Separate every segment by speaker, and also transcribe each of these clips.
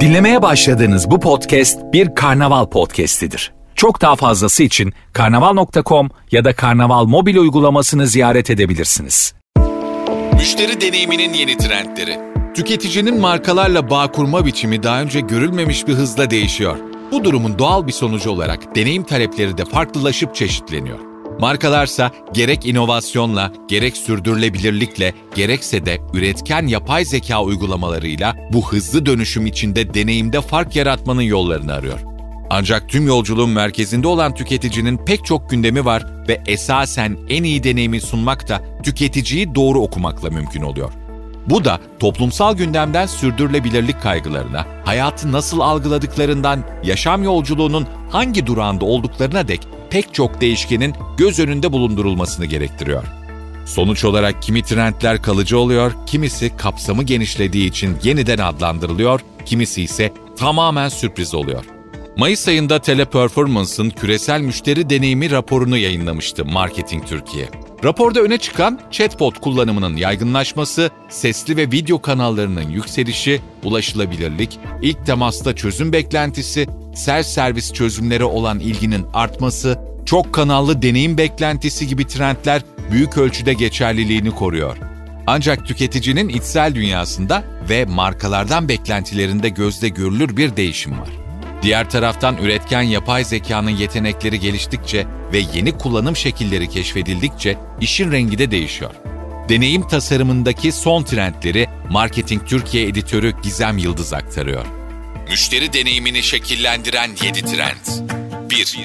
Speaker 1: Dinlemeye başladığınız bu podcast bir karnaval podcastidir. Çok daha fazlası için karnaval.com ya da karnaval mobil uygulamasını ziyaret edebilirsiniz.
Speaker 2: Müşteri deneyiminin yeni trendleri. Tüketicinin markalarla bağ kurma biçimi daha önce görülmemiş bir hızla değişiyor. Bu durumun doğal bir sonucu olarak deneyim talepleri de farklılaşıp çeşitleniyor. Markalarsa gerek inovasyonla, gerek sürdürülebilirlikle, gerekse de üretken yapay zeka uygulamalarıyla bu hızlı dönüşüm içinde deneyimde fark yaratmanın yollarını arıyor. Ancak tüm yolculuğun merkezinde olan tüketicinin pek çok gündemi var ve esasen en iyi deneyimi sunmak da tüketiciyi doğru okumakla mümkün oluyor. Bu da toplumsal gündemden sürdürülebilirlik kaygılarına, hayatı nasıl algıladıklarından, yaşam yolculuğunun hangi durağında olduklarına dek pek çok değişkenin göz önünde bulundurulmasını gerektiriyor. Sonuç olarak kimi trendler kalıcı oluyor, kimisi kapsamı genişlediği için yeniden adlandırılıyor, kimisi ise tamamen sürpriz oluyor. Mayıs ayında Teleperformance'ın küresel müşteri deneyimi raporunu yayınlamıştı Marketing Türkiye. Raporda öne çıkan chatbot kullanımının yaygınlaşması, sesli ve video kanallarının yükselişi, ulaşılabilirlik, ilk temasta çözüm beklentisi, self-servis çözümlere olan ilginin artması, çok kanallı deneyim beklentisi gibi trendler büyük ölçüde geçerliliğini koruyor. Ancak tüketicinin içsel dünyasında ve markalardan beklentilerinde gözde görülür bir değişim var. Diğer taraftan üretken yapay zekanın yetenekleri geliştikçe ve yeni kullanım şekilleri keşfedildikçe işin rengi de değişiyor. Deneyim tasarımındaki son trendleri Marketing Türkiye editörü Gizem Yıldız aktarıyor. Müşteri deneyimini şekillendiren 7 trend. 1.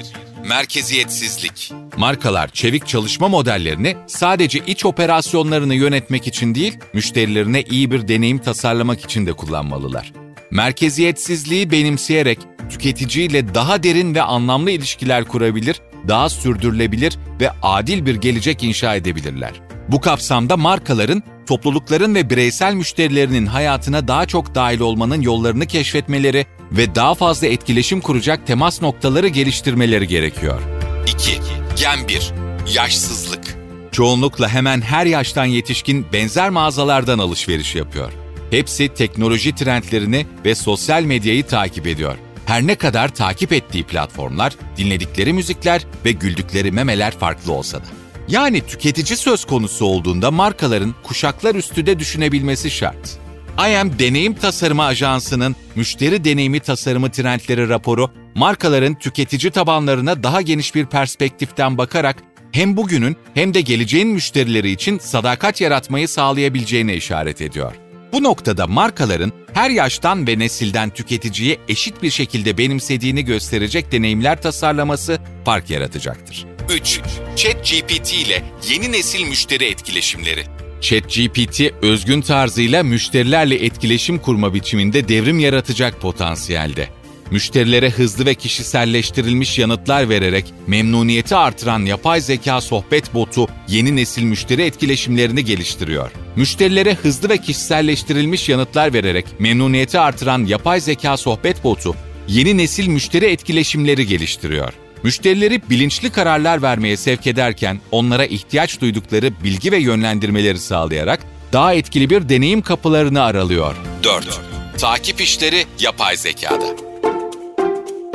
Speaker 2: Merkeziyetsizlik. Markalar çevik çalışma modellerini sadece iç operasyonlarını yönetmek için değil, müşterilerine iyi bir deneyim tasarlamak için de kullanmalılar. Merkeziyetsizliği benimseyerek tüketiciyle daha derin ve anlamlı ilişkiler kurabilir, daha sürdürülebilir ve adil bir gelecek inşa edebilirler. Bu kapsamda markaların toplulukların ve bireysel müşterilerinin hayatına daha çok dahil olmanın yollarını keşfetmeleri ve daha fazla etkileşim kuracak temas noktaları geliştirmeleri gerekiyor. 2. Gen 1. Yaşsızlık. Çoğunlukla hemen her yaştan yetişkin benzer mağazalardan alışveriş yapıyor. Hepsi teknoloji trendlerini ve sosyal medyayı takip ediyor. Her ne kadar takip ettiği platformlar, dinledikleri müzikler ve güldükleri memeler farklı olsa da. Yani tüketici söz konusu olduğunda markaların kuşaklar üstü de düşünebilmesi şart. IM Deneyim Tasarımı Ajansı'nın Müşteri Deneyimi Tasarımı Trendleri raporu, markaların tüketici tabanlarına daha geniş bir perspektiften bakarak hem bugünün hem de geleceğin müşterileri için sadakat yaratmayı sağlayabileceğine işaret ediyor. Bu noktada markaların her yaştan ve nesilden tüketiciyi eşit bir şekilde benimsediğini gösterecek deneyimler tasarlaması fark yaratacaktır. 3. ChatGPT ile yeni nesil müşteri etkileşimleri. ChatGPT özgün tarzıyla müşterilerle etkileşim kurma biçiminde devrim yaratacak potansiyelde. Müşterilere hızlı ve kişiselleştirilmiş yanıtlar vererek memnuniyeti artıran yapay zeka sohbet botu yeni nesil müşteri etkileşimlerini geliştiriyor. Müşterilere hızlı ve kişiselleştirilmiş yanıtlar vererek memnuniyeti artıran yapay zeka sohbet botu yeni nesil müşteri etkileşimleri geliştiriyor. Müşterileri bilinçli kararlar vermeye sevk ederken onlara ihtiyaç duydukları bilgi ve yönlendirmeleri sağlayarak daha etkili bir deneyim kapılarını aralıyor. 4. Takip işleri yapay zekada.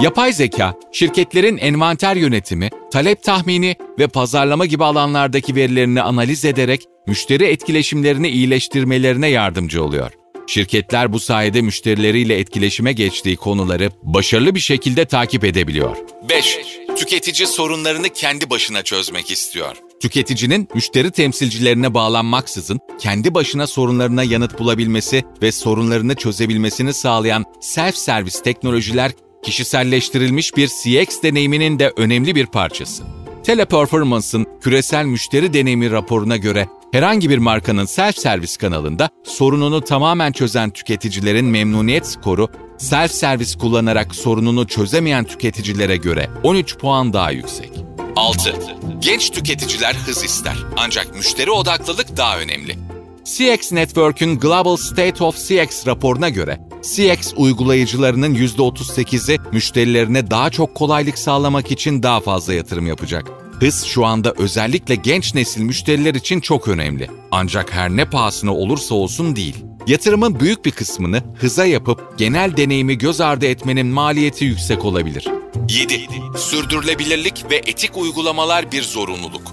Speaker 2: Yapay zeka, şirketlerin envanter yönetimi, talep tahmini ve pazarlama gibi alanlardaki verilerini analiz ederek müşteri etkileşimlerini iyileştirmelerine yardımcı oluyor. Şirketler bu sayede müşterileriyle etkileşime geçtiği konuları başarılı bir şekilde takip edebiliyor. 5. Tüketici sorunlarını kendi başına çözmek istiyor. Tüketicinin müşteri temsilcilerine bağlanmaksızın kendi başına sorunlarına yanıt bulabilmesi ve sorunlarını çözebilmesini sağlayan self-service teknolojiler kişiselleştirilmiş bir CX deneyiminin de önemli bir parçası. Teleperformance'ın küresel müşteri deneyimi raporuna göre herhangi bir markanın self-servis kanalında sorununu tamamen çözen tüketicilerin memnuniyet skoru, self-servis kullanarak sorununu çözemeyen tüketicilere göre 13 puan daha yüksek. 6. Genç tüketiciler hız ister ancak müşteri odaklılık daha önemli. CX Network'ün Global State of CX raporuna göre CX uygulayıcılarının %38'i müşterilerine daha çok kolaylık sağlamak için daha fazla yatırım yapacak. Hız şu anda özellikle genç nesil müşteriler için çok önemli. Ancak her ne pahasına olursa olsun değil. Yatırımın büyük bir kısmını hıza yapıp genel deneyimi göz ardı etmenin maliyeti yüksek olabilir. 7. Sürdürülebilirlik ve etik uygulamalar bir zorunluluk.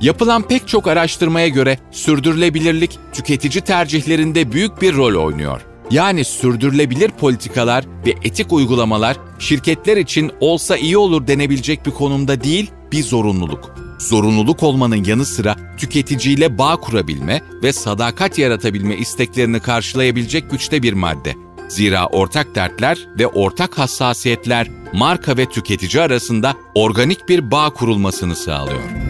Speaker 2: Yapılan pek çok araştırmaya göre sürdürülebilirlik tüketici tercihlerinde büyük bir rol oynuyor. Yani sürdürülebilir politikalar ve etik uygulamalar şirketler için olsa iyi olur denebilecek bir konumda değil, bir zorunluluk. Zorunluluk olmanın yanı sıra tüketiciyle bağ kurabilme ve sadakat yaratabilme isteklerini karşılayabilecek güçte bir madde. Zira ortak dertler ve ortak hassasiyetler marka ve tüketici arasında organik bir bağ kurulmasını sağlıyor.